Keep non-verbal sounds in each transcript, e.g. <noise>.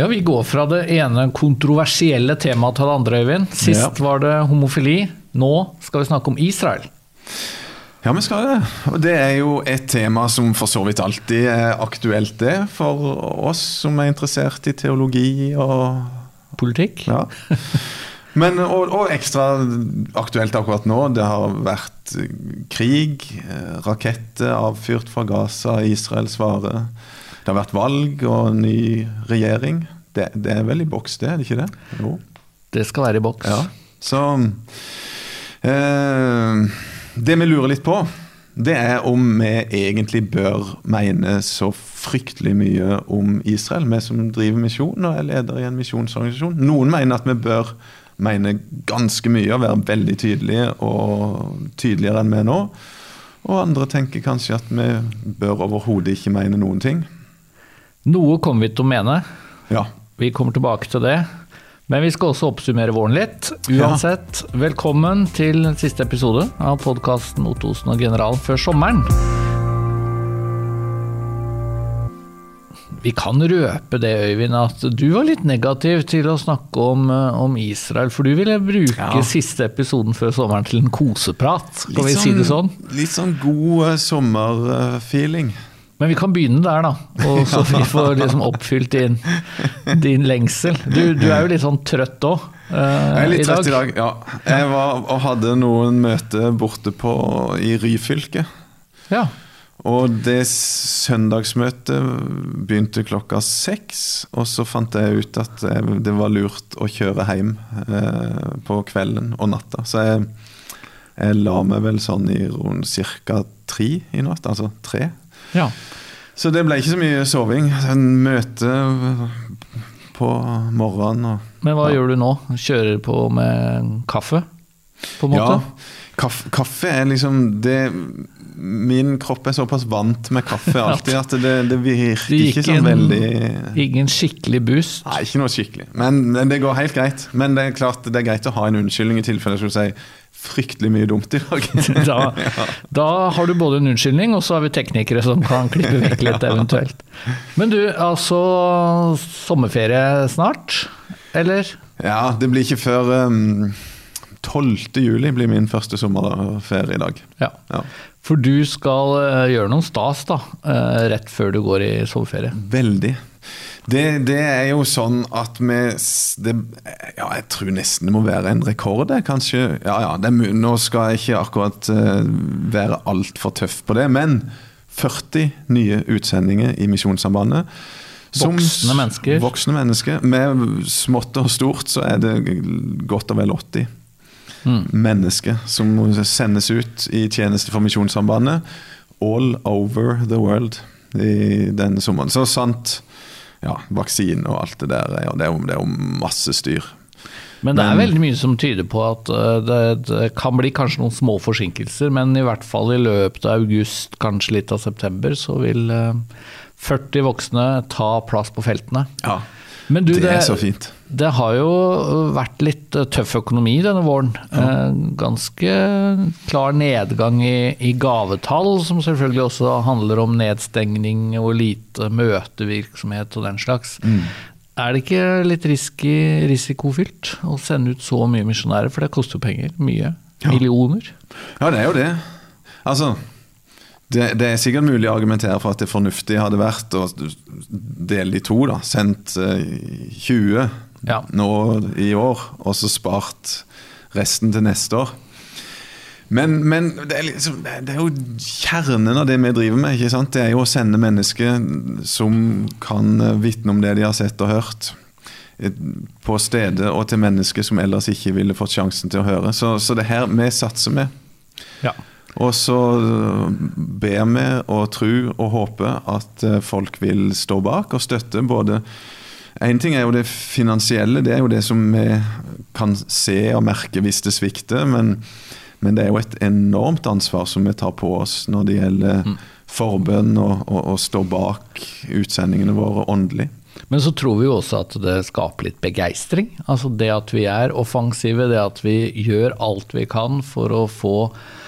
Ja, Vi går fra det ene kontroversielle temaet til det andre, Øyvind. Sist Ja. var det homofili. Nå skal vi snakke om Israel. Ja, vi skal det. Og det er jo et tema som for så vidt alltid er aktuelt, det. For oss som er interessert i teologi og Politikk? Ja. Men, og, og ekstra aktuelt akkurat nå. Det har vært krig, eh, raketter avfyrt fra Gaza, Israel svarer. Det har vært valg og ny regjering. Det, det er vel i boks, det, er det ikke det? Jo. Det skal være i boks. Ja. Så eh, Det vi lurer litt på, det er om vi egentlig bør mene så fryktelig mye om Israel, vi som driver misjon og er leder i en misjonsorganisasjon. Noen mener at vi bør mene ganske mye og være veldig tydelige, og tydeligere enn vi er nå. Og andre tenker kanskje at vi bør overhodet ikke mene noen ting. Noe kommer vi til å mene. Ja. Vi kommer tilbake til det. Men vi skal også oppsummere våren litt. Uansett, velkommen til siste episode av podkasten Ottosen og generalen før sommeren. Vi kan røpe det, Øyvind, at du var litt negativ til å snakke om, eh, om Israel. For du ville bruke Ja. siste episoden før sommeren til en koseprat. Kan vi si det sånn? Litt sånn god eh, sommerfeeling. Men vi kan begynne der, da. Og så vi får liksom oppfylt din, din lengsel. Du, du er jo litt sånn trøtt òg Jeg er litt trøtt i dag, ja. Jeg var og hadde noen møter borte på, i Ryfylke. Ja. Og det søndagsmøtet begynte klokka seks. Og så fant jeg ut at det var lurt å kjøre hjem eh, på kvelden og natta. Så jeg, jeg la meg vel sånn i rundt ca. tre i natt. Altså tre. Ja. Så det ble ikke så mye soving. En møte på morgenen og Men hva gjør du nå? Kjører på med kaffe? På en måte? Ja, kaffe, kaffe er liksom det Min kropp er såpass vant med kaffe <laughs> alltid at det, det virker Det ikke sånn veldig Ingen skikkelig boost? Nei, ikke noe skikkelig. Men, men det går helt greit. Men det er klart det er greit å ha en unnskyldning i tilfelle jeg skulle si fryktelig mye dumt i dag. <laughs> Da, da har du både en unnskyldning, og så har vi teknikere som kan klippe vekk litt eventuelt. Men du, altså sommerferie snart? Eller? Ja, det blir ikke før um, 12. juli blir min første sommerferie i dag. Ja. Ja. For du skal eh, gjøre noen stas da, eh, rett før du går i sommerferie. Veldig. Det, det er jo sånn at vi det, Ja, jeg tror nesten det må være en rekord. Kanskje Ja, ja, det nå skal jeg ikke akkurat uh, være altfor tøff på det, men 40 nye utsendinger i Misjonssambandet. Som Voksne mennesker. Voksne mennesker. Med smått og stort så er det godt og vel 80 Mm. mennesker som sendes ut i tjeneste for Misjonssambandet all over the world i denne sommeren. Så sant ja, vaksine og alt det der, ja, det, er jo, det er jo masse styr. Men det er veldig mye som tyder på at eh, det, det kan bli kanskje noen små forsinkelser, men i hvert fall i løpet av august, kanskje litt av september, så vil eh, 40 voksne ta plass på feltene. Ja, Men du, det er så fint. Det har jo vært litt eh, tøff økonomi denne våren. Ja. Ganske klar nedgang i, i gavetall, som selvfølgelig også handler om nedstengning og lite møtevirksomhet og den slags. Mm. Er det ikke litt risky, risikofylt å sende ut så mye misjonærer, for det koster jo penger? Mye? Ja. Millioner? Ja, det er jo det. Altså, det, det er sikkert mulig å argumentere for at det fornuftige hadde vært å dele i to. da, Sendt eh, 20 Ja. nå i år, og så spart resten til neste år. Men, men det, er liksom, det er jo kjernen av det vi driver med. ikke sant? Det er jo å sende mennesker som kan eh, vitne om det de har sett og hørt. eh, På stedet og til mennesker som ellers ikke ville fått sjansen til å høre. Så, så det her vi satser med. Ja. Og så øh, ber vi og tror og håper at øh, folk vil stå bak og støtte både Én ting er jo det finansielle, det er jo det som vi kan se og merke hvis det svikter. Men, men det er jo et enormt ansvar som vi tar på oss når det gjelder forbønn og, og, og stå bak utsendingene våre åndelig. Men så tror vi jo også at det skaper litt begeistring. Altså det at vi er offensive, det at vi gjør alt vi kan for å få eh,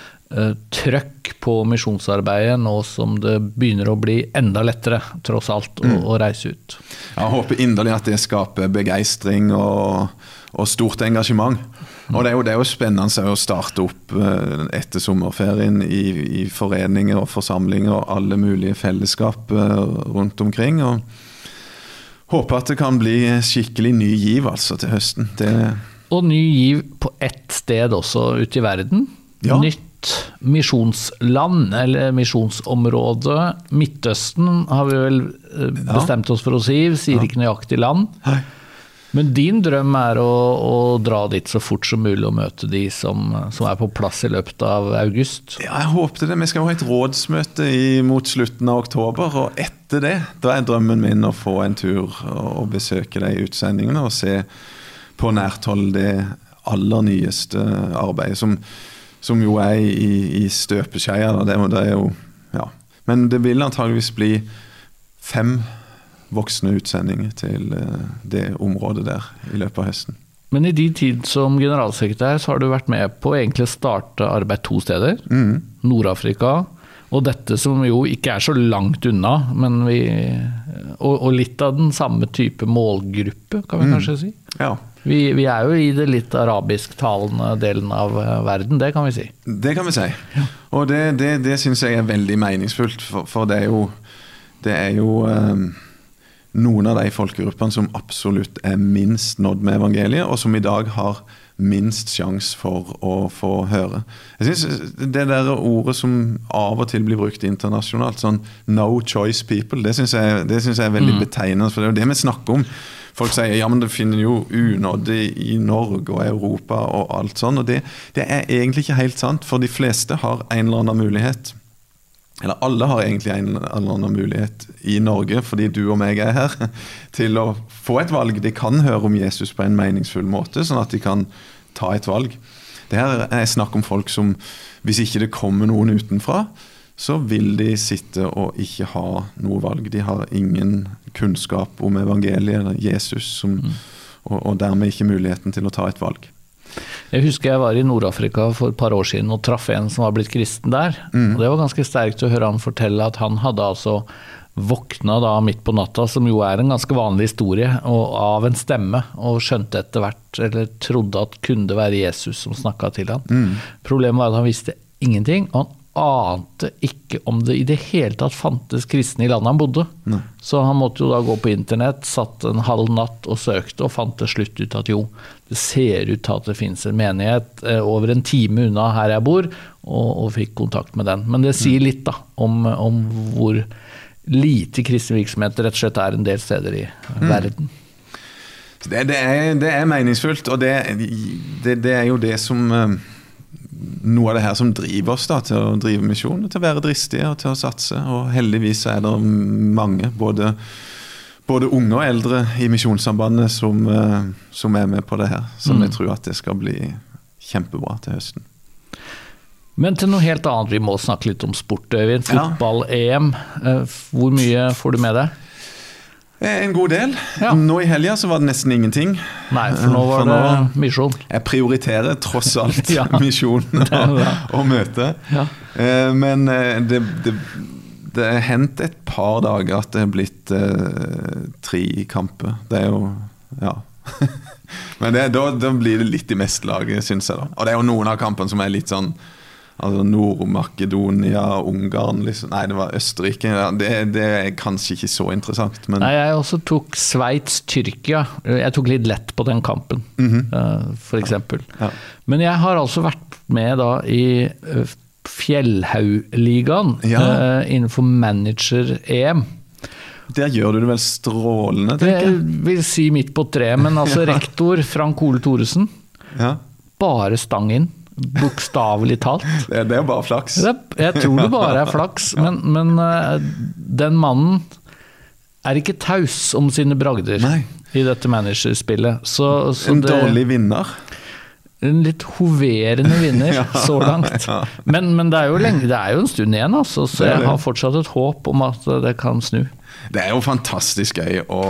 trøkk på misjonsarbeidet nå som det begynner å bli enda lettere, tross alt, å, å reise ut. Jeg håper inderlig at det skaper begeistring og, og stort engasjement. Og det er, jo, det er jo spennende å starte opp eh, etter sommerferien i, i foreninger og forsamlinger og alle mulige fellesskap eh, rundt omkring. og Håper at det kan bli skikkelig ny giv altså til høsten. Det Og ny giv på ett sted også ute i verden. Ja. Nytt misjonsland, eller misjonsområde. Midtøsten har vi vel eh, bestemt oss for å si, vi sier ikke nøyaktig land. Men din drøm er å, å dra dit så fort som mulig og møte de som, som er på plass i løpet av august. Ja, jeg håpte det. Vi skal jo ha et rådsmøte i, mot slutten av oktober. Og etter det, da er drømmen min å få en tur og besøke de utsendingene og se på nært hold det aller nyeste arbeidet, som, som jo er i, i støpeskeia. Det, det er jo Ja. Men det vil antageligvis bli fem voksne utsendinger til eh, det området der i løpet av høsten. Men i din tid som generalsekretær så har du vært med på å starte arbeid to steder. Mm. Nord-Afrika og dette som jo ikke er så langt unna, men vi Og, og litt av den samme type målgruppe, kan vi kanskje si. Ja. Vi, vi er jo i det litt arabisktalende delen av eh, verden, det kan vi si. Det kan vi si. Og det, det, det syns jeg er veldig meningsfullt, for, for det er jo, det er jo um, noen av de folkegruppene som absolutt er minst nådd med evangeliet, og som i dag har minst sjanse for å få høre. Jeg synes Det der ordet som av og til blir brukt internasjonalt, sånn 'no choice people', det syns jeg, det synes jeg er veldig betegnende. For det er jo det vi snakker om. Folk sier ja, men det finner jo unådde i Norge og Europa og alt sånn. Og det, det er egentlig ikke helt sant, for de fleste har en eller annen mulighet. Eller alle har egentlig en eller annen mulighet i Norge, fordi du og meg er her, til å få et valg. De kan høre om Jesus på en meningsfull måte, sånn at de kan ta et valg. Det her er snakk om folk som, hvis ikke det kommer noen utenfra, så vil de sitte og ikke ha noe valg. De har ingen kunnskap om evangeliet eller Jesus, som, og, og dermed ikke muligheten til å ta et valg. Jeg husker jeg var i Nord-Afrika for et par år siden og traff en som var blitt kristen der. Og Det var ganske sterkt å høre han fortelle at han hadde altså våkna da midt på natta, som jo er en ganske vanlig historie, og av en stemme, og skjønte etter hvert, eller trodde at kunne det være Jesus som snakka til han. Problemet var at han visste ingenting, og han ante ikke om det i det hele tatt fantes kristne i landet han bodde. Så han måtte jo da gå på internett, satt en halv natt og søkte, og fant til slutt ut at jo, det ser ut til at det finnes en menighet eh, over en time unna her jeg bor, og, og fikk kontakt med den. Men det sier litt da, om, om hvor lite kristen virksomhet rett og slett er en del steder i verden. Det, det, er, det er meningsfullt, og det, det, det er jo det som eh, Noe av det her som driver oss da, til å drive misjon, til å være dristige og til å satse. Og heldigvis er det mange, både, både unge og eldre i Misjonssambandet, som, eh, som er med på det her. Som Mm. jeg tror at det skal bli kjempebra til høsten. Men til noe helt annet, vi må snakke litt om sport, Øyvind. Fotball-EM, eh, hvor mye får du med deg? Eh, En god del. Ja. Nå i helga så var det nesten ingenting. Nei, for nå var For det nå- misjon. Jeg prioriterer tross alt <laughs> Ja. misjonen <laughs> og, og møtet. Ja. Eh, Men eh, det, det, det er hendt et par dager at det er blitt uh, tre kamper. Det er jo Ja. <laughs> Men det, da, da blir det litt i mestelaget, syns jeg. da Og det er jo noen av kampene som er litt sånn Altså Nord-Makedonia, Ungarn liksom. Nei, det var Østerrike. Det, det er kanskje ikke så interessant, men Nei, jeg også tok Sveits-Tyrkia. Jeg tok litt lett på den kampen, mm for eksempel. Ja. Men jeg har altså vært med da i eh, Fjellhaugligaen Ja. eh, innenfor manager-EM. der gjør du det vel strålende, Det tenker jeg. vil si midt på treet, men altså <laughs> rektor Frank Ole Thoresen, Ja. bare stang inn. Bokstavelig talt. Det, det er bare flaks. Det, jeg tror det bare er flaks, men, men uh, den mannen er ikke taus om sine bragder Nei. i dette managerspillet. Så, så En det, dårlig vinner. en litt hoverende vinner <laughs> Ja. så langt. Men, men det, er jo lenge, det er jo en stund igjen, altså, så jeg har fortsatt et håp om at det kan snu. Det er jo fantastisk gøy å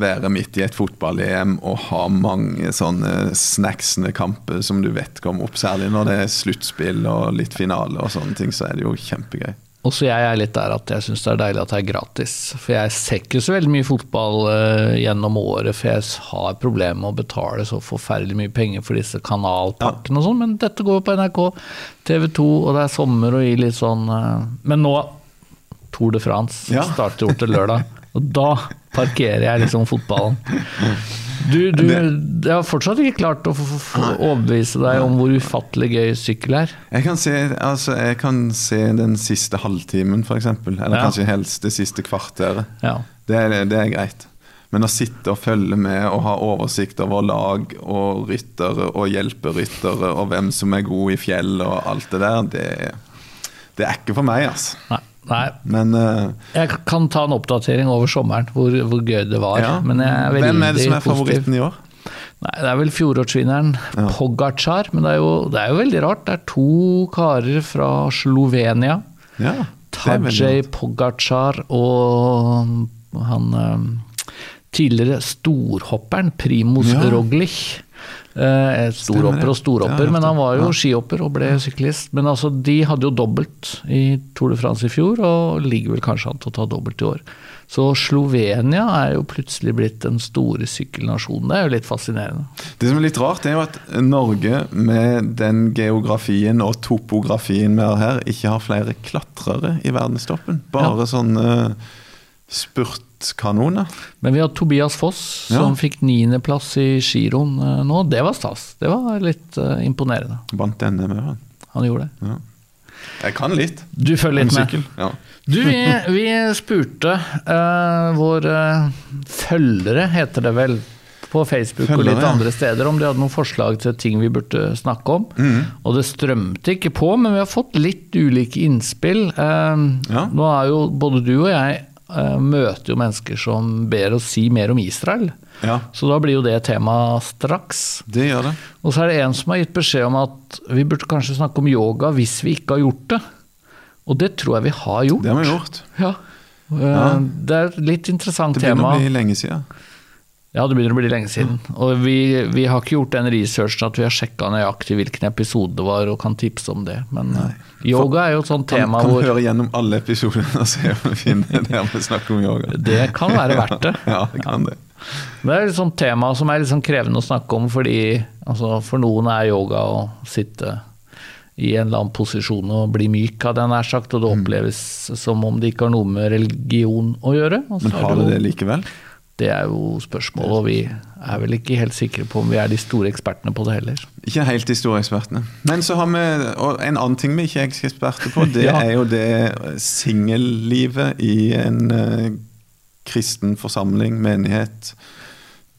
være midt i et fotball-EM og ha mange sånne snacksende kamper som du vet kommer opp. Særlig når det er sluttspill og litt finale og sånne ting, så er det jo kjempegøy. Også jeg er litt der at jeg syns det er deilig at det er gratis. For jeg ser ikke så veldig mye fotball uh, gjennom året, for jeg har problemer med å betale så forferdelig mye penger for disse kanalpakkene og sånn, men dette går jo på NRK, TV 2, og det er sommer og i litt sånn uh, Men nå Tour de France ja. starter jo til lørdag. Og da parkerer jeg liksom fotballen. Du, du jeg har fortsatt ikke klart å overbevise deg om hvor ufattelig gøy sykkel er. Jeg kan se, altså, jeg kan se den siste halvtimen, f.eks. Eller ja. kanskje helst det siste kvarteret. Ja. Det, det, er greit. Men å sitte og følge med og ha oversikt over lag og ryttere og hjelperyttere og hvem som er god i fjell og alt det der, det, det er ikke for meg, altså. Nei. Nei. Men, uh, jeg kan ta en oppdatering over sommeren, hvor, hvor gøy det var. Ja. Men jeg er Hvem er det som er favoritten i år? Nei, Det er vel fjorårsvinneren ja. Pogacar, men det er, jo, det er, jo, veldig rart. Det er to karer fra Slovenia. Ja, Tajay Pogacar og han eh, tidligere storhopperen Primus ja. Roglic. Eh, storhopper og storhopper, men han var jo skihopper og ble syklist. Men altså, de hadde jo dobbelt i Tour de France i fjor, og ligger vel kanskje an til å ta dobbelt i år. Så Slovenia er jo plutselig blitt den store sykkelnasjonen. Det er jo litt fascinerende. Det som er litt rart, er jo at Norge, med den geografien og topografien vi har her, ikke har flere klatrere i verdenstoppen. Bare ja. sånne spurt kanoner. Men vi har Tobias Foss, som ja. fikk niendeplass i giroen uh, nå. Det var stas. Det var litt uh, imponerende. Vant med han. Han gjorde det. Ja. Jeg kan litt. Du følger litt med. Ja. Du, vi, vi spurte uh, våre følgere, heter det vel, på Facebook Følgere. og litt andre steder om de hadde noen forslag til ting vi burde snakke om. Mm. Og det strømte ikke på, men vi har fått litt ulike innspill. Ja. Nå er jo både du og jeg Eh, møter jo mennesker som ber oss si mer om Israel. Ja. Så da blir jo det tema straks. Det gjør det. Og så er det en som har gitt beskjed om at vi burde kanskje snakke om yoga hvis vi ikke har gjort det. Og det tror jeg vi har gjort. Det har vi gjort. Ja. ja. Eh, det er et litt interessant tema. Det begynner å bli lenge siden. Ja, det begynner å bli lenge siden. Og vi, vi har ikke gjort den researchen at vi har sjekka nøyaktig hvilken episode det var, og kan tipse om det. Men Nei. Eh, yoga er jo et sånt tema kan, kan hvor Kan høre gjennom alle episodene og se om vi finner der vi snakker om yoga. Det kan være verdt det. <laughs> ja, det kan det. Det er et sånt tema som er sånn krevende å snakke om, fordi altså, for noen er yoga å sitte i en eller annen posisjon og bli myk, hadde jeg nær sagt, og det mm. oppleves som om det ikke har noe med religion å gjøre. Men har det det likevel? Det er jo spørsmålet, og vi er vel ikke helt sikre på om vi er de store ekspertene på det heller. Ikke helt de store ekspertene. Men så har vi en annen ting vi ikke er eksperter på. Det <laughs> ja. er jo det singellivet i en uh, kristen forsamling, menighet.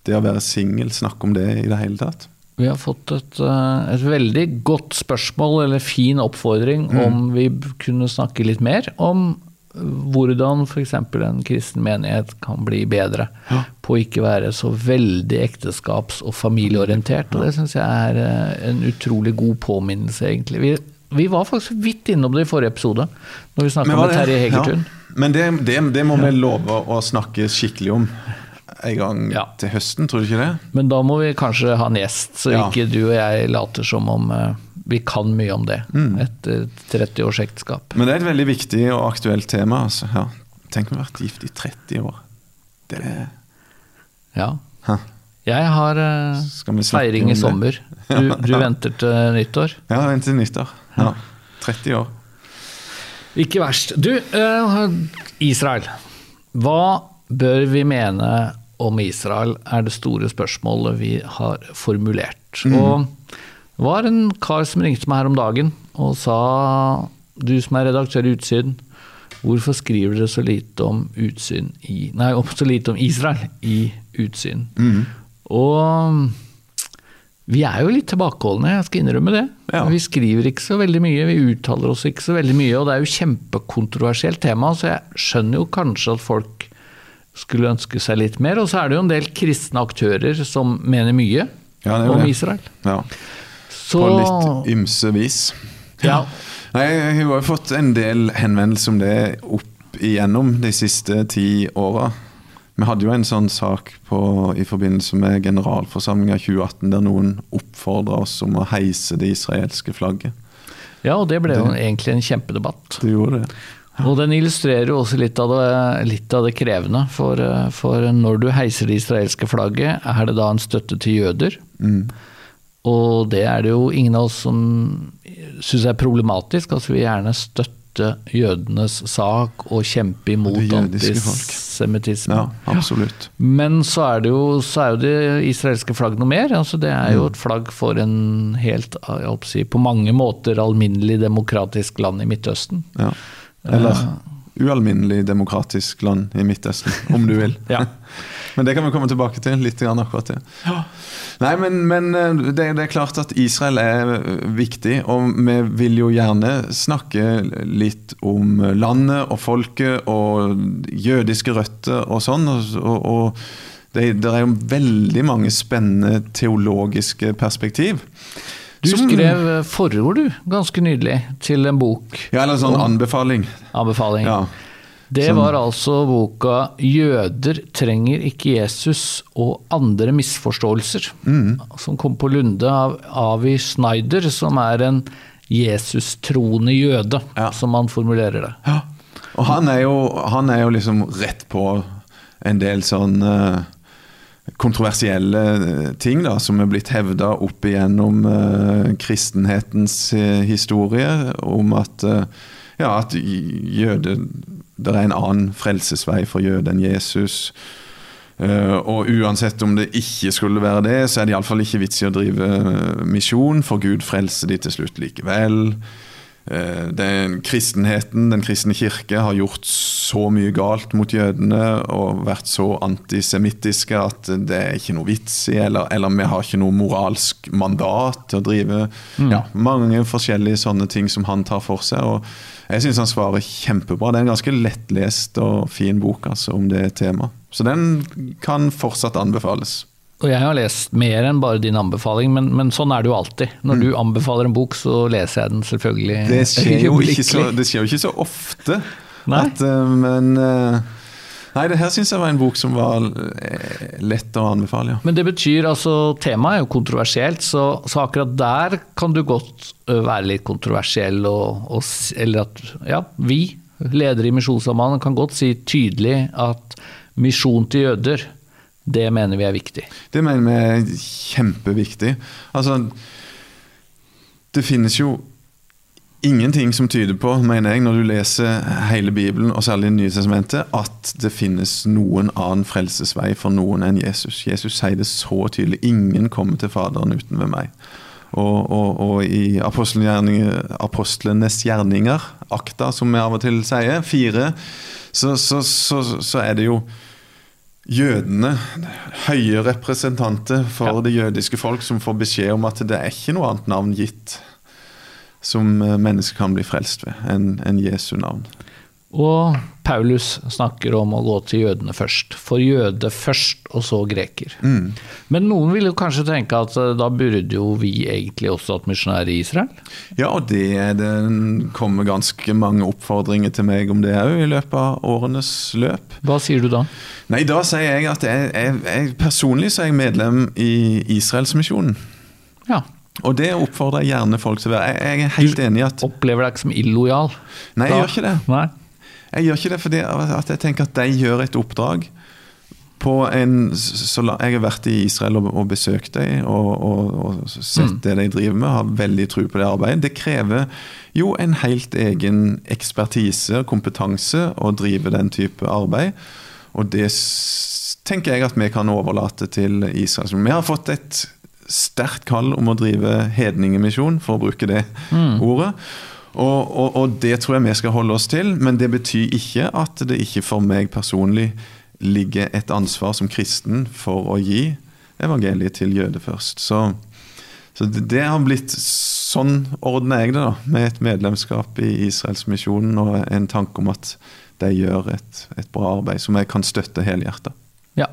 Det å være singel, snakke om det i det hele tatt. Vi har fått et, uh, et veldig godt spørsmål, eller fin oppfordring, mm. om vi kunne snakke litt mer om hvordan f.eks. en kristen menighet kan bli bedre ja. på å ikke være så veldig ekteskaps- og familieorientert. Og det syns jeg er eh, en utrolig god påminnelse, egentlig. Vi, vi var faktisk vidt innom det i forrige episode, når vi snakka med Terje Hegertun. Ja. Men det, det, det må vi love å snakke skikkelig om en gang ja. til høsten, tror du ikke det? Men da må vi kanskje ha en gjest, så ikke du og jeg later som om uh, vi kan mye om det mm. etter 30 års ekteskap. Men det er et veldig viktig og aktuelt tema. Altså. Ja. Tenk om vi har vært gift i 30 år. Det er Ja. Hæ. Jeg har uh, feiring i sommer. Du, <laughs> du venter til nyttår? Ja, jeg venter til nyttår. Ja. 30 år. Ikke verst. Du, uh, Israel. Hva bør vi mene om Israel, er det store spørsmålet vi har formulert. Mm. Og det var en kar som ringte meg her om dagen og sa du som er redaktør i Utsyn, hvorfor skriver dere så lite om utsyn i Nei, så lite om Israel i Utsyn? Mm. Og vi er jo litt tilbakeholdne, jeg skal innrømme det. Ja. Vi skriver ikke så veldig mye, vi uttaler oss ikke så veldig mye, og det er jo kjempekontroversielt tema, så jeg skjønner jo kanskje at folk skulle ønske seg litt mer. Og så er det jo en del kristne aktører som mener mye ja, om Israel. Ja. Så... På litt ymse vis. Ja. Nei, jeg har jo fått en del henvendelser om det opp igjennom de siste ti åra. Vi hadde jo en sånn sak på, i forbindelse med generalforsamlinga 2018 der noen oppfordra oss om å heise det israelske flagget. Ja, og det ble jo egentlig en kjempedebatt. Det gjorde det. Og den illustrerer jo også litt av det, litt av det krevende. For, for, når du heiser det israelske flagget, er det da en støtte til jøder? Mm. Og det er det jo ingen av oss som syns er problematisk. Altså vi gjerne støtter jødenes sak og kjempe imot antisemittisme. Ja, absolutt. Men så er, det jo, så er jo det israelske flagg noe mer. Altså det er jo et flagg for en helt, si, på mange måter alminnelig demokratisk land i Midtøsten. Ja. Eller ualminnelig demokratisk land i Midtøsten, om du vil. <laughs> ja. Men det kan vi komme tilbake til. litt akkurat. Ja. Nei, men, men eh, det, det, er klart at Israel er eh, viktig, og vi vil jo gjerne snakke litt om landet og folket og jødiske røtter og sånn. og, og det, det, er jo veldig mange spennende teologiske perspektiv. Du skrev forord, du, ganske nydelig, til en bok. Ja, eller en sånn anbefaling. Anbefaling. Ja. Det var altså boka 'Jøder trenger ikke Jesus og andre misforståelser', mm. som kom på Lunde av Avi Schneider, som er en Jesus-troende jøde, ja. som han formulerer det. Ja. Og han er, jo, han er, jo, liksom rett på en del sånn uh, kontroversielle eh, ting da, som er blitt hevda opp igjennom uh, kristenhetens uh, historie, om at, uh, ja, at jøde, det er en annen frelsesvei for jøde enn Jesus. og uansett om det ikke skulle være det, så er det iallfall ikke vits i å drive misjon, for Gud frelser de til slutt likevel. Eh, den kristenheten, den kristne kirke, har gjort så mye galt mot jødene og vært så antisemittiske at det er ikke noe vits i, eller, eller vi har ikke noe moralsk mandat til å drive mm. ja, mange forskjellige sånne ting som han tar for seg. og Jeg syns han svarer kjempebra. Det er en ganske lettlest og fin bok altså, om det temaet. Så den kan fortsatt anbefales. Og jeg har lest mer enn bare din anbefaling, men, men sånn er det jo alltid. Når mm. du anbefaler en bok, så leser jeg den selvfølgelig. Det skjer jo ikke så, jo ikke så ofte. Nei. At, uh, men uh, Nei, det her syns jeg var en bok som var uh, lett å anbefale. Ja. Men det betyr altså Temaet er jo kontroversielt, så, så akkurat der kan du godt være litt kontroversiell. Og, og, eller at ja, vi, ledere i Misjonssambandet, kan godt si tydelig at misjon til jøder det mener vi er viktig. Det mener vi er kjempeviktig. Altså, det finnes jo ingenting som tyder på, mener jeg, når du leser hele Bibelen, og særlig Nye testamentet, at det finnes noen annen frelsesvei for noen enn Jesus. Jesus sier det så tydelig. Ingen kommer til Faderen uten ved meg. Og, og, og i apostlenes gjerninger, akta, som vi av og til sier, fire, så, så, så, så er det jo jødene, høye representanter for ja. det jødiske folk, som får beskjed om at det er ikke noe annet navn gitt som eh, mennesker kan bli frelst ved, enn en Jesu navn. Og Paulus snakker om å gå til jødene først. For jøde først, og så greker. Mm. Men noen vil jo kanskje tenke at eh, da burde jo vi egentlig også hatt misjonærer i Israel? Ja, og det, det kommer ganske mange oppfordringer til meg om det òg i løpet av årenes løp. Hva sier du da? Nei, Da sier jeg at jeg, jeg, jeg personlig så er jeg medlem i Israelsmisjonen. Ja. Og det oppfordrer jeg gjerne folk til å være. Jeg, er helt enig i at opplever deg ikke som illojal? Nei, jeg da. gjør ikke det. Nei. Jeg gjør ikke det fordi at jeg tenker at de gjør et oppdrag på en så Jeg har vært i Israel og, og besøkt dem og, og, og, sett mm. det de driver med. Har veldig tro på det arbeidet. Det krever jo en helt egen ekspertise og kompetanse å drive den type arbeid. Og det tenker jeg at vi kan overlate til Israel. Vi har fått et sterkt kall om å drive hedningemisjon, for å bruke det mm. ordet. Og, og, og, det tror jeg vi skal holde oss til, men det betyr ikke at det ikke for meg personlig ligger et ansvar som kristen for å gi evangeliet til jøder først. Så, så det, har blitt Sånn ordner jeg det, da, med et medlemskap i Israelsmisjonen og en tanke om at de gjør et, et bra arbeid som jeg kan støtte helhjertet. Ja,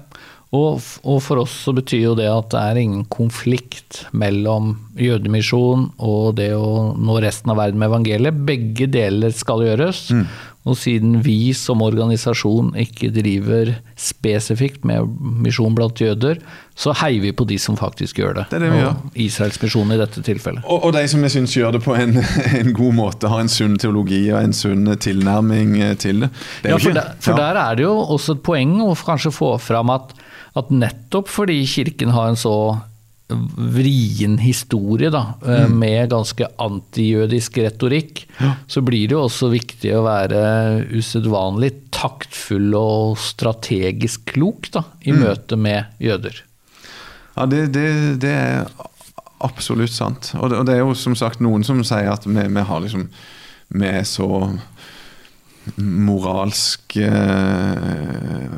og, og, for oss så betyr jo det at det er ingen konflikt mellom jødemisjon og det å nå resten av verden med evangeliet. Begge deler skal gjøres. Mm. Og siden vi som organisasjon ikke driver spesifikt med misjon blant jøder, så heier vi på de som faktisk gjør det. Det er det vi gjør. Israelsmisjonen i dette tilfellet. Og, og de som jeg syns gjør det på en, <laughs> en, god måte, har en sunn teologi og en sunn tilnærming til det. det ja, for, der, for ja. der er det jo også et poeng å kanskje få fram at, at nettopp fordi Kirken har en så vrien historie, da, eh, mm. med ganske antijødisk retorikk, ja. så blir det jo også viktig å være usedvanlig taktfull og strategisk klok da, i mm. møte med jøder. Ja, det, det, det er absolutt sant. Og det, og det, er jo som sagt noen som sier at vi, vi har liksom Vi er så moralsk eh, Eh,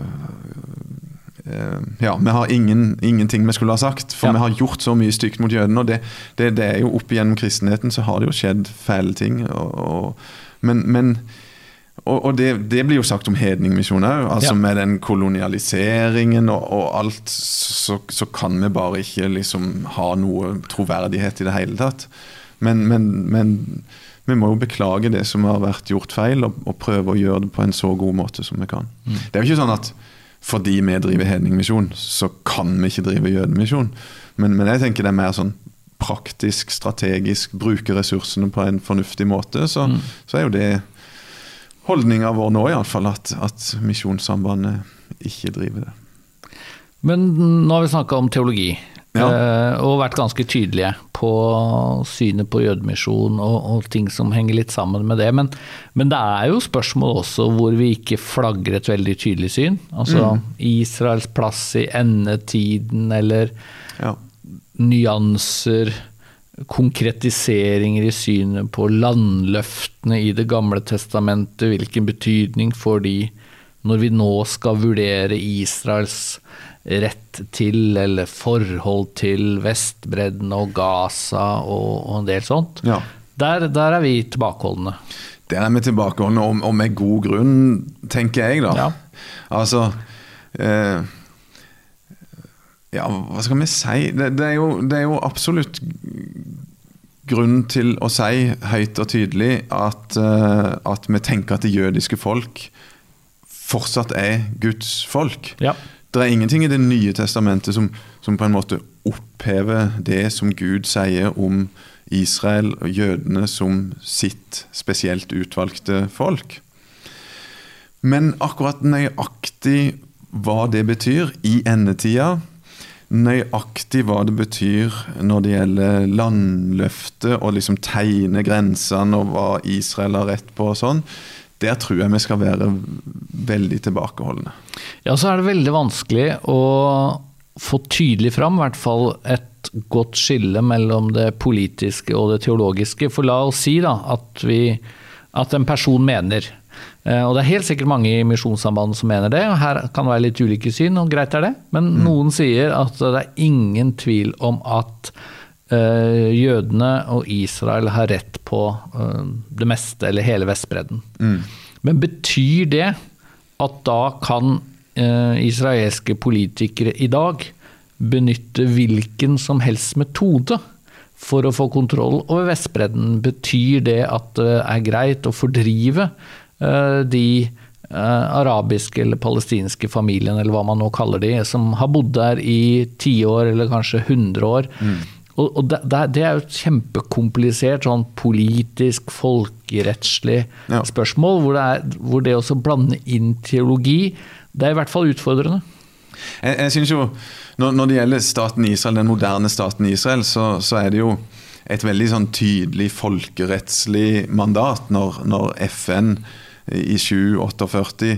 ja, vi har ingen, ingenting vi skulle ha sagt, for ja. vi har gjort så mye stygt mot jødene. og det, det, det, er jo Opp igjennom kristenheten så har det jo skjedd fæle ting. Og, og, men, men og, og det, det, blir jo sagt om hedningmisjonen òg. Altså ja. Med den kolonialiseringen og, alt, så, så, kan vi bare ikke liksom ha noe troverdighet i det hele tatt. Men, men, men vi må jo beklage det som har vært gjort feil, og, og, prøve å gjøre det på en så god måte som vi kan. Mm. Det er jo ikke sånn at fordi vi driver hedningmisjon, så kan vi ikke drive jødemisjon. Men, men, jeg tenker det er mer sånn praktisk, strategisk, bruke ressursene på en fornuftig måte. Så, mm. så er jo det holdninga vår nå, iallfall, at, at Misjonssambandet ikke driver det. Men nå har vi snakka om teologi. Ja. Eh, og vært ganske tydelige på synet på jødemisjon og, og, ting som henger litt sammen med det. Men, men, det er jo spørsmål også hvor vi ikke flagger et veldig tydelig syn. Altså mm. Israels plass i endetiden, eller ja. nyanser, konkretiseringer i synet på landløftene i Det gamle testamentet. Hvilken betydning får de når vi nå skal vurdere Israels rett til eller forhold til Vestbredden og Gaza og, og en del sånt. Ja. Der, der, er vi tilbakeholdne. Der er vi tilbakeholdne, og, og med god grunn, tenker jeg, da. Ja. Altså eh, Ja, hva skal vi si? Det, det, er jo, det, er jo, absolutt grunn til å si høyt og tydelig at, eh, at vi tenker at det jødiske folk fortsatt er Guds folk. Ja. Det er ingenting i Det nye testamentet som, som, på en måte opphever det som Gud sier om Israel og jødene som sitt spesielt utvalgte folk. Men akkurat nøyaktig hva det betyr i endetida, nøyaktig hva det betyr når det gjelder landløftet og liksom tegne grensene og hva Israel har rett på og sånn, der tror jeg vi skal være veldig tilbakeholdne. Ja, så er det veldig vanskelig å få tydelig fram i hvert fall et godt skille mellom det politiske og det teologiske. For la oss si da at, vi, at en person mener eh, og det er helt sikkert mange i Misjonssambandet som mener det, og her kan det være litt ulike syn, og greit er det. Men mm. noen sier at det er ingen tvil om at jødene og Israel har rett på uh, det meste, eller hele Vestbredden. Mm. Men betyr det at da kan uh, israelske politikere i dag benytte hvilken som helst metode for å få kontroll over Vestbredden? Betyr det at det er greit å fordrive de arabiske eller palestinske familiene, eller hva man nå kaller de, som har bodd der i tiår eller kanskje 100 år? Mm og, og det, det, er jo et kjempekomplisert sånn politisk, folkerettslig ja. spørsmål, hvor det, er, hvor det å blande inn teologi, det er i hvert fall utfordrende. Jeg, jeg synes jo, når, når, det gjelder staten Israel, den moderne staten Israel, så, så er det jo et veldig sånn tydelig folkerettslig mandat når, når FN i 748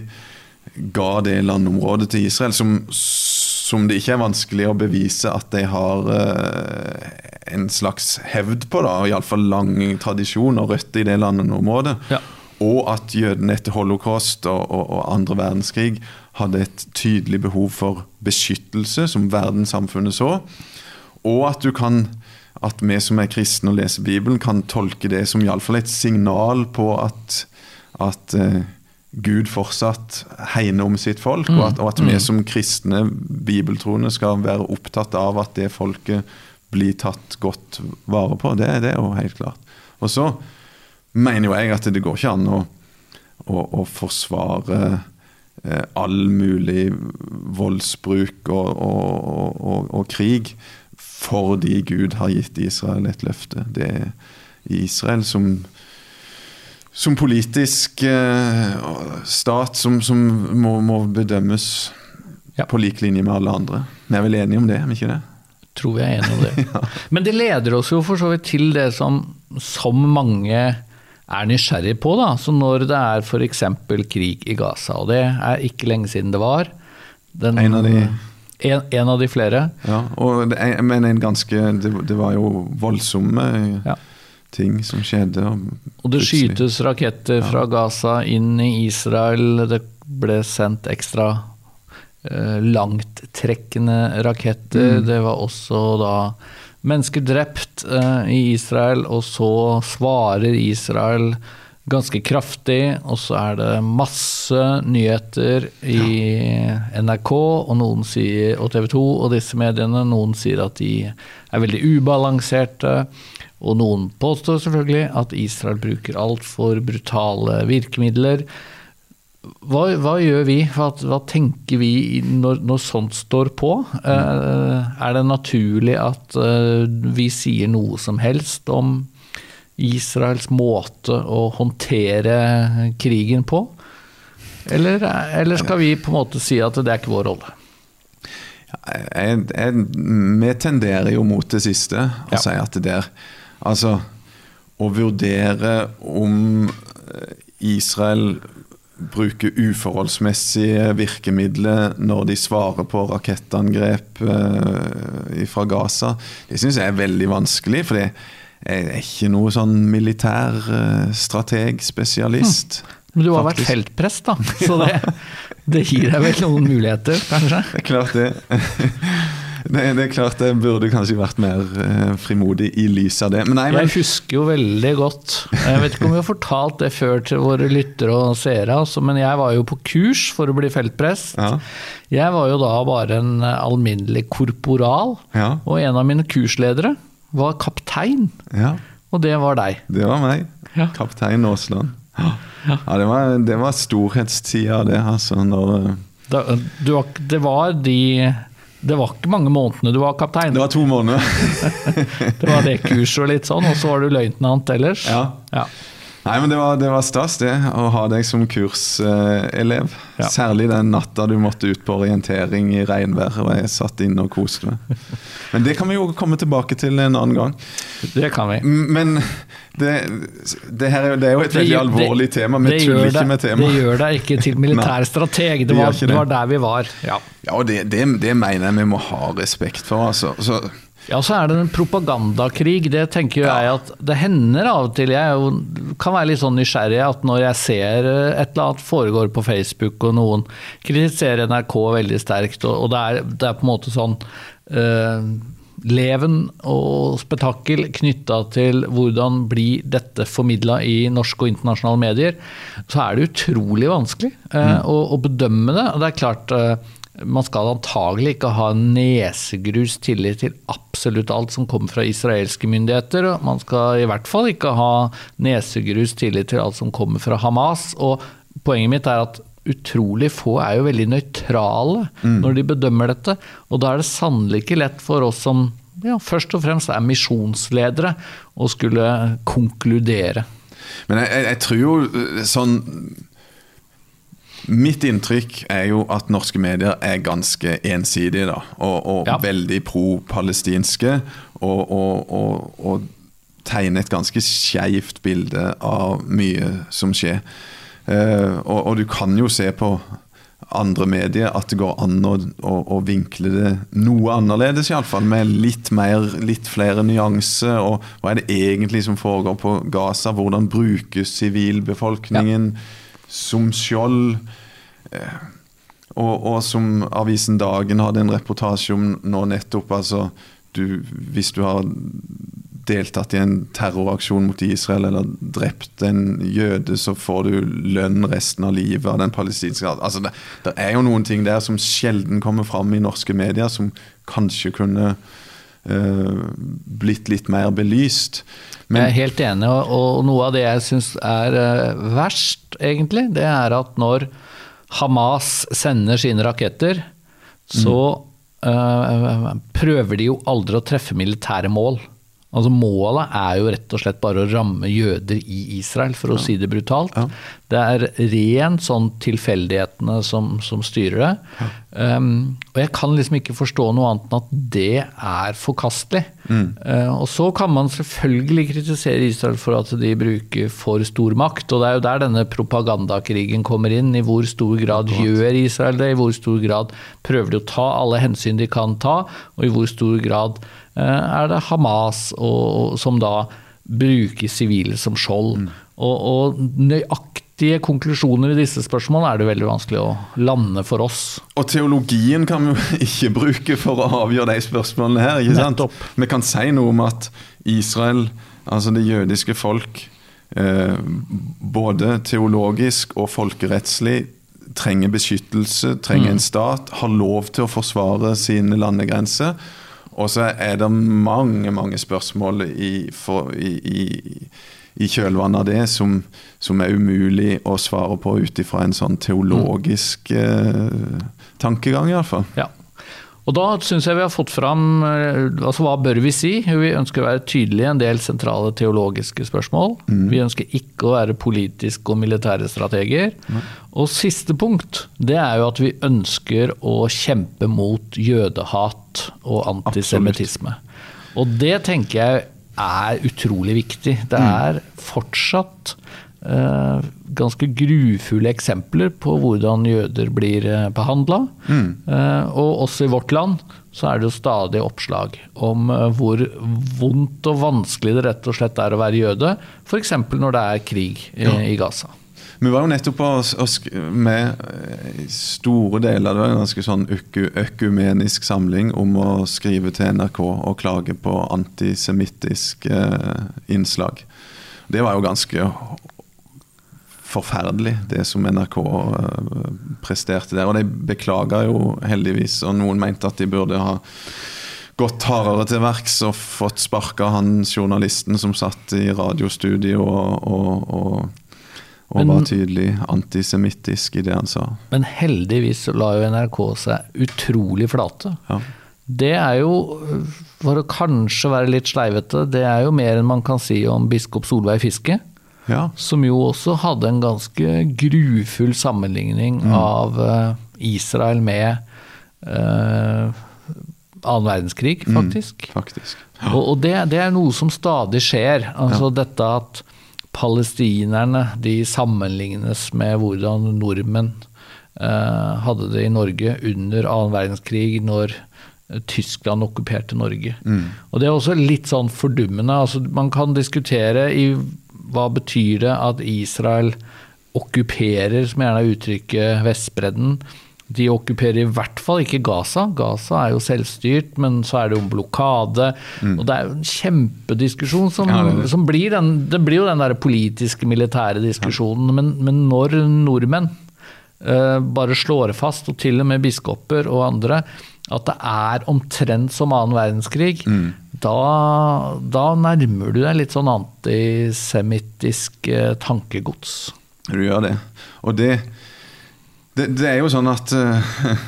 ga det landområdet til Israel, som som det ikke er vanskelig å bevise at de har uh, en slags hevd på, da, iallfall lang tradisjon og røtter i det landområdet. Ja. Og at jødene etter holocaust og, og, og, andre verdenskrig hadde et tydelig behov for beskyttelse, som verdenssamfunnet så. Og at du kan at vi som er kristne og leser Bibelen, kan tolke det som iallfall et signal på at, at uh, Gud fortsatt hegner om sitt folk, og, at, og at, vi mm. som kristne bibeltroende skal være opptatt av at det folket blir tatt godt vare på. Det, det er jo helt klart. Og så mener jo jeg at det går ikke an å, å, å forsvare eh, all mulig voldsbruk og, og, og, og, krig fordi Gud har gitt Israel et løfte. Det er Israel som som politisk eh, stat som, som må, må, bedømmes ja. på lik linje med alle andre. Vi er vel enige om det, er vi ikke det? Tror vi er enige om det. <laughs> ja. Men det leder oss jo for så vidt til det som, som mange er nysgjerrig på. da, så Når det er f.eks. krig i Gaza, og det er ikke lenge siden det var den, En av de en, en, av de flere. Ja, det, men en ganske Det, det var jo voldsomme ja ting som skjedde. Og, og det skytes raketter fra Gaza inn i Israel. Det ble sendt ekstra eh, langttrekkende raketter. Mm. Det var også da mennesker drept eh, i Israel, og så svarer Israel ganske kraftig, og så er det masse nyheter i. NRK og sier, og TV 2 og disse mediene. Noen sier at de er veldig ubalanserte. Og noen påstår selvfølgelig at Israel bruker altfor brutale virkemidler. Hva, hva, gjør vi? Hva, hva tenker vi når, når, sånt står på? Uh, er det naturlig at uh, vi sier noe som helst om Israels måte å håndtere krigen på? Eller, eller skal vi på en måte si at det er ikke vår rolle? Vi tenderer jo mot det siste, og ja. sier at det der Altså å vurdere om eh, Israel bruker uforholdsmessige virkemidler når de svarer på rakettangrep eh, fra Gaza, det syns jeg er veldig vanskelig. For jeg er ikke noe sånn militær eh, strategspesialist. Mm. Men du har faktisk. vært feltprest, da. Så det, det gir deg vel noen muligheter, kanskje? Det er klart det. Det, det, er klart jeg burde kanskje vært mer eh, frimodig i lys av det. Men nei, men... Jeg husker jo veldig godt Jeg vet ikke om vi har fortalt det før til våre lyttere og seere, altså, men jeg var jo på kurs for å bli feltprest. Ja. Jeg var jo da bare en alminnelig korporal, ja. og en av mine kursledere var kaptein. Ja. Og det var deg. Det var meg. Kaptein Aasland. Ja. det, var, det var storhetstida, det, altså. Når, eh, det var de det var ikke mange månedene du var kaptein. Det var to måneder. <laughs> det var det kurset og litt sånn, og så var du løytnant ellers. Ja. ja. Nei, men det var, det var, stas, det, å ha deg som kurselev. Ja. Særlig den natta du måtte ut på orientering i regnvær, og jeg satt inne og koste meg. Men det kan vi jo komme tilbake til en annen gang. Det kan vi. Men det, det, her, det er jo et veldig gjør, alvorlig tema. Vi tuller ikke med temaet. Det gjør deg ikke til <laughs> militærstrateg. Det var, det var der vi var. Ja, ja og det, mener jeg vi må ha respekt for. altså. Så, ja, så er det en propagandakrig. Det tenker jeg at det hender av og til. Jeg kan være litt sånn nysgjerrig at når jeg ser et eller annet foregår på Facebook, og noen kritiserer NRK veldig sterkt, og det er, det er på en måte sånn uh, leven og spetakkel knytta til hvordan blir dette formidla i norske og internasjonale medier, så er det utrolig vanskelig uh, mm. å, å, bedømme det. Og det er klart uh, man skal antagelig ikke ha nesegrus tillit til absolutt alt som kommer fra israelske myndigheter. og Man skal i hvert fall ikke ha nesegrus tillit til alt som kommer fra Hamas. og Poenget mitt er at utrolig få er jo veldig nøytrale mm. når de bedømmer dette. Og da er det sannelig ikke lett for oss som ja, først og fremst er misjonsledere, å skulle konkludere. Men jeg, jeg, jeg tror jo eh, sånn Mitt inntrykk er jo at norske medier er ganske ensidige, da. Og, og ja. veldig pro-palestinske. Og, og, og, tegner et ganske skeivt bilde av mye som skjer. Uh, og, du kan jo se på andre medier at det går an å, å, å vinkle det noe annerledes, iallfall. Med litt mer, litt flere nyanser. Og hva er det egentlig som foregår på Gaza? Hvordan brukes sivilbefolkningen? Ja som skjold. Eh, og, og, som avisen Dagen hadde en reportasje om nå nettopp. altså du, Hvis du har deltatt i en terroraksjon mot Israel eller drept en jøde, så får du lønn resten av livet av den palestinske altså det, det, er jo noen ting der som sjelden kommer fram i norske medier, som kanskje kunne blitt litt mer belyst. Men, jeg er helt enig, og, noe av det jeg syns er uh, verst, egentlig, det er at når Hamas sender sine raketter, så uh, prøver de jo aldri å treffe militære mål. Altså Målet er jo rett og slett bare å ramme jøder i Israel, for å ja. si det brutalt. Ja. Det er rent sånn tilfeldighetene som, som styrer det. Ja. Um, og jeg kan liksom ikke forstå noe annet enn at det er forkastelig. Mm. Uh, og så kan man selvfølgelig kritisere Israel for at de bruker for stor makt. Og det er jo der denne propagandakrigen kommer inn. I hvor stor grad gjør Israel det? I hvor stor grad prøver de å ta alle hensyn de kan ta? Og i hvor stor grad er det Hamas, og, som da bruker sivile som skjold. Mm. Og, og, nøyaktige konklusjoner i disse spørsmålene er det veldig vanskelig å lande for oss. Og teologien kan vi jo <laughs> ikke bruke for å avgjøre de spørsmålene her. ikke sant? Nettopp. Vi kan si noe om at Israel, altså det jødiske folk, eh, både teologisk og folkerettslig trenger beskyttelse, trenger mm. en stat, har lov til å forsvare sine landegrenser. Og så er det mange, mange spørsmål i, for, i, i, i kjølvannet av det som, som, er umulig å svare på ut ifra en sånn teologisk eh, tankegang, iallfall. Ja. Og da syns jeg vi har fått fram eh, altså hva bør vi si? Vi ønsker å være tydelige i en del sentrale teologiske spørsmål. Mm. Vi ønsker ikke å være politiske og militære strateger. Mm. Og siste punkt, det er jo at vi ønsker å kjempe mot jødehat og antisemittisme. Og det tenker jeg er utrolig viktig. Det mm. er fortsatt ganske grufulle eksempler på hvordan jøder blir eh, behandla. Mm. Eh, og også i vårt land så er det jo stadig oppslag om hvor vondt og vanskelig det rett og slett er å være jøde, f.eks. når det er krig i, ja. i Gaza. Vi var jo nettopp med store deler det var en ganske sånn økumenisk samling om å skrive til NRK og klage på antisemittisk innslag. Det var jo ganske forferdelig, det som NRK eh, presterte der. Og de beklaga jo heldigvis, og noen mente at de burde ha gått hardere til verks og fått sparka han journalisten som satt i radiostudio og, og, og, og men, var tydelig antisemittisk i det han sa. Men heldigvis la jo NRK seg utrolig flate. Ja. Det er jo, for å kanskje være litt sleivete, det er jo mer enn man kan si om biskop Solveig Fiske ja. som jo også hadde en ganske grufull sammenligning mm. av uh, Israel med uh, annen verdenskrig, faktisk. Mm, faktisk. Ja. Og, og det, det, er noe som stadig skjer. Altså ja. dette at palestinerne de sammenlignes med hvordan nordmenn uh, hadde det i Norge under annen verdenskrig, når Tyskland okkuperte Norge. Mm. Og Det er også litt sånn fordummende. Altså, man kan diskutere i hva betyr det at Israel okkuperer, som gjerne er uttrykket, Vestbredden? De okkuperer i hvert fall ikke Gaza. Gaza er jo selvstyrt, men så er det jo en blokade. Mm. Og det er jo en kjempediskusjon som, ja, det, som blir den, det blir jo den der politiske, militære diskusjonen. Ja. Men, men, når nordmenn uh, bare slår fast, og til og med biskoper og andre, at det er omtrent som annen verdenskrig, mm da, da, nærmer du deg litt sånn antisemittisk eh, tankegods. Du gjør det. Og det, det, det er jo sånn at uh, <laughs>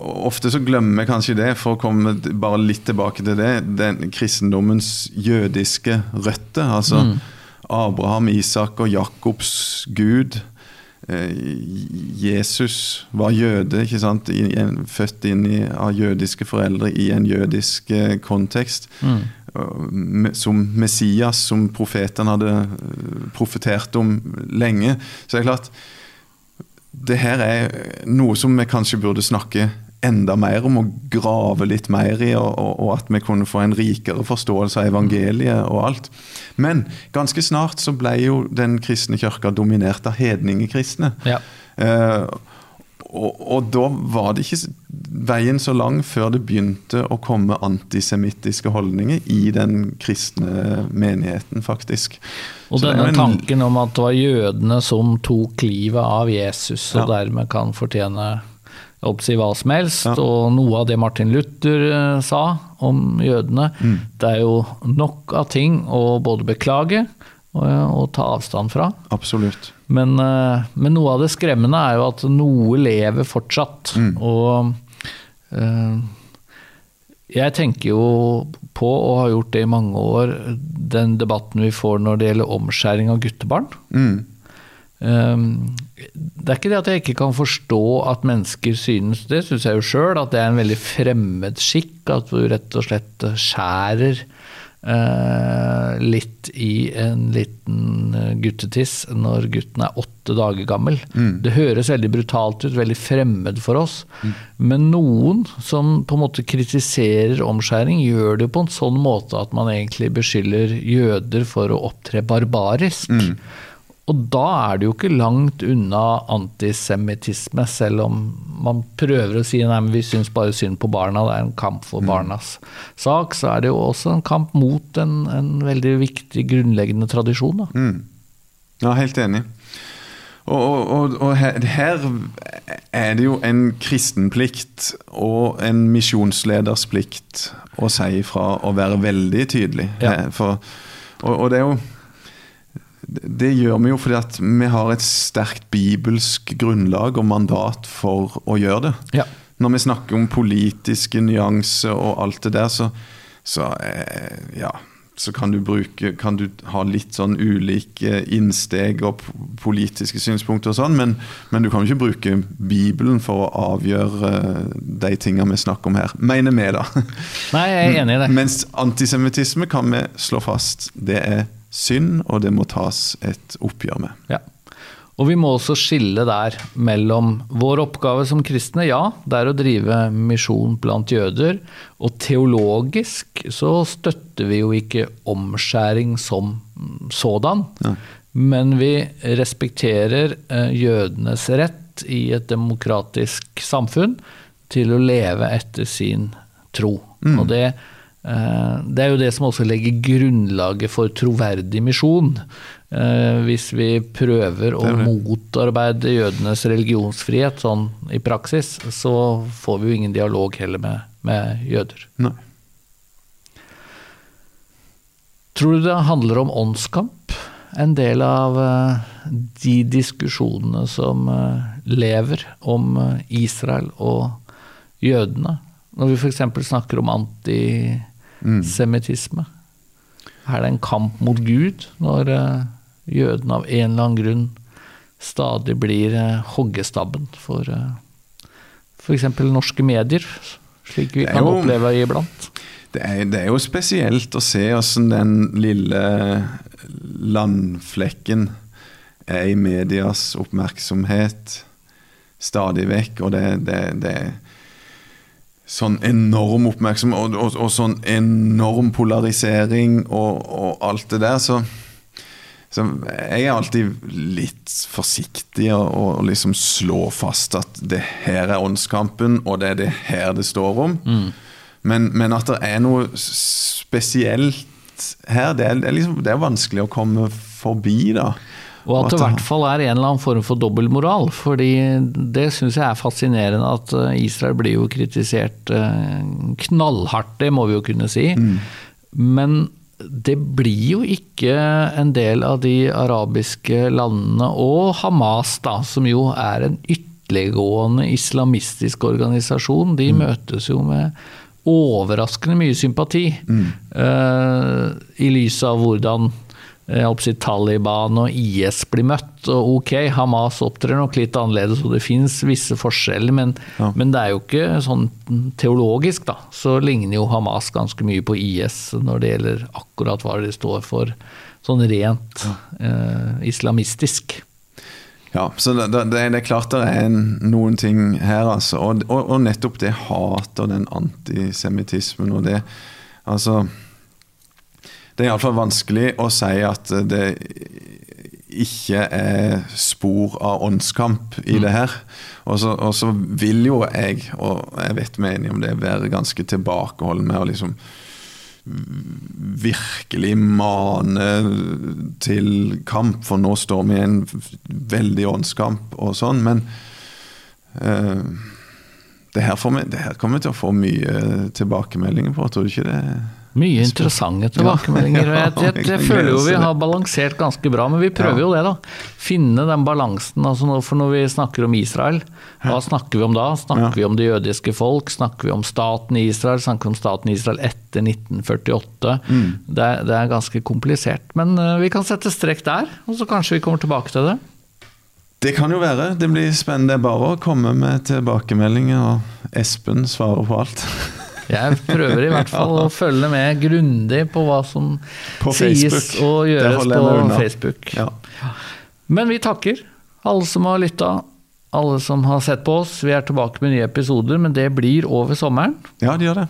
Ofte så glemmer jeg kanskje det, for å komme bare litt tilbake til det. Den kristendommens jødiske røtter. Altså mm. Abraham, Isak og Jakobs gud. Eh, Jesus var jøde, ikke sant? født inn i, av jødiske foreldre i en jødisk eh, kontekst. Mm. Som Messias, som profetene hadde eh, profetert om lenge. Så det er klart det her er noe som vi kanskje burde snakke enda mer om å grave litt mer i, og, og, at vi kunne få en rikere forståelse av evangeliet og alt. Men ganske snart så ble jo den kristne kirka dominert av hedningekristne. Ja. Eh, og, og, da var det ikke veien så lang før det begynte å komme antisemittiske holdninger i den kristne menigheten, faktisk. Og så denne en... tanken om at det var jødene som tok livet av Jesus, og ja. dermed kan fortjene si hva som helst. Ja. Og noe av det Martin Luther eh, sa om jødene, Mm. det er jo nok av ting å både beklage og, og ta avstand fra. Absolutt. Men, eh, men noe av det skremmende er jo at noe lever fortsatt. Mm. Og eh, jeg tenker jo på, og har gjort det i mange år, den debatten vi får når det gjelder omskjæring av guttebarn. Mm. Um, det er ikke det at jeg ikke kan forstå at mennesker synes det, syns jeg jo sjøl, at det er en veldig fremmed skikk. At du rett og slett skjærer eh, litt i en liten eh, guttetiss når gutten er åtte dager gammel. Det høres veldig brutalt ut, veldig fremmed for oss. Men noen som på en måte kritiserer omskjæring, gjør det på en sånn måte at man egentlig beskylder jøder for å opptre barbarisk. Og da er det jo ikke langt unna antisemittisme, selv om man prøver å si nei, men vi syns bare synd på barna, det er en kamp for barnas sak, så er det jo også en kamp mot en, en veldig viktig grunnleggende tradisjon. Da. Mm. Ja, helt enig. Og, og, og, og her, er det jo en kristenplikt og en misjonsleders plikt å si ifra og være veldig tydelig. Ja. For, og det er jo det gjør vi jo fordi at vi har et sterkt bibelsk grunnlag og mandat for å gjøre det. Ja. Når vi snakker om politiske nyanser og alt det der, så, så eh, ja så kan du bruke Kan du ha litt sånn ulike innsteg og politiske synspunkter og sånn, men, men du kan jo ikke bruke Bibelen for å avgjøre eh, de tingene vi snakker om her. Mener vi, da. Nei, jeg er enig i det. <laughs> Mens antisemittisme kan vi slå fast. Det er synd, og det må tas et oppgjør med. Ja. Og vi må også skille der mellom vår oppgave som kristne, ja, det er å drive misjon blant jøder. Og teologisk så støtter vi jo ikke omskjæring som sådan. Ja. Men vi respekterer eh, jødenes rett i et demokratisk samfunn til å leve etter sin tro. Og det, eh, det er jo det som også legger grunnlaget for troverdig misjon. Eh, hvis vi prøver å motarbeide jødenes religionsfrihet sånn i praksis, så får vi jo ingen dialog heller med, med jøder. Nei. Tror du det handler om åndskamp? En del av eh, de diskusjonene som eh, lever om eh, Israel og jødene? Når vi f.eks. snakker om antisemittisme. Er det en kamp mot Gud når eh, jødene av en eller annen grunn stadig blir eh, hoggestabben for uh, f.eks. norske medier, slik vi kan jo- oppleve iblant? Det er, det er jo spesielt å se hvordan den lille landflekken er i medias oppmerksomhet stadig vekk. Og det, det, det er sånn enorm oppmerksomhet og, og, og sånn enorm polarisering og, og alt det der. Så, så jeg er alltid litt forsiktig og, og liksom slå fast at det her er åndskampen, og det er det her det står om. Men, men at det er noe spesielt her, det er, det er, liksom, det er vanskelig å komme forbi, da. Og at det i hvert fall er en eller annen form for dobbeltmoral. fordi det syns jeg er fascinerende at eh, Israel blir jo kritisert eh, knallhardt, det må vi jo kunne si. Men det blir jo ikke en del av de arabiske landene, og Hamas, da, som jo er en ytterliggående islamistisk organisasjon, de møtes jo med overraskende mye sympati eh, i lys av hvordan si, Taliban og IS blir møtt. Og ok, Hamas opptrer nok litt annerledes, og det fins visse forskjeller, men, Ja. men det er jo ikke sånn teologisk, da. Så ligner jo Hamas ganske mye på IS når det gjelder akkurat hva de står for, sånn rent eh, islamistisk. Ja, så det, det, det er klart det er en, noen ting her, altså. Og, og, og nettopp det hatet og den antisemittismen og det Altså Det er iallfall vanskelig å si at det ikke er spor av åndskamp i det her. Og så, vil jo jeg, og jeg vet vi er enige om det, være ganske tilbakeholden med å liksom virkelig mane til kamp, for nå står vi i en veldig åndskamp og sånn, men uh, det her, vi, det her kommer vi til å få mye tilbakemeldinger på, tror du ikke det? Mye interessante tilbakemeldinger. og <laughs> jeg, jeg, jeg, føler jo vi har balansert ganske bra, men vi prøver jo det, da. Finne den balansen. altså For når vi snakker om Israel, hva snakker vi om da? Snakker vi om det jødiske folk? Snakker vi om staten Israel? Snakker vi om staten Israel etter 1948? Mm. Det, det, er ganske komplisert. Men uh, vi kan sette strekk der, og så kanskje vi kommer tilbake til det. Det kan jo være. Det blir spennende. bare å komme med tilbakemeldinger, og Espen svarer på alt. <laughs> Jeg prøver i hvert fall å følge med grundig på hva som på sies og gjøres på Facebook. Ja. Men vi takker alle som har lytta, alle som har sett på oss. Vi er tilbake med nye episoder, men det blir over sommeren. Ja, det gjør det.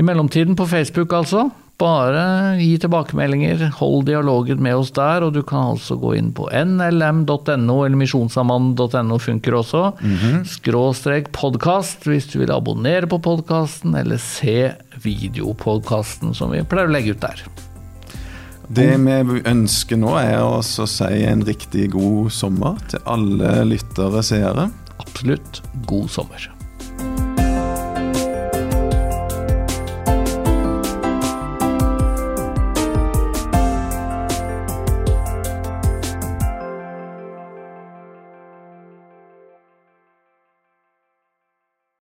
I mellomtiden på Facebook, altså. Bare gi tilbakemeldinger, hold dialogen med oss der. Og du kan altså gå inn på nlm.no, eller misjonssambandet.no funker også. Mm -hmm. Skråstrek podkast hvis du vil abonnere på podkasten, eller se videopodkasten som vi pleier å legge ut der. Det vi ønsker nå, er å si en riktig god sommer til alle lyttere og seere. Absolutt. God sommer.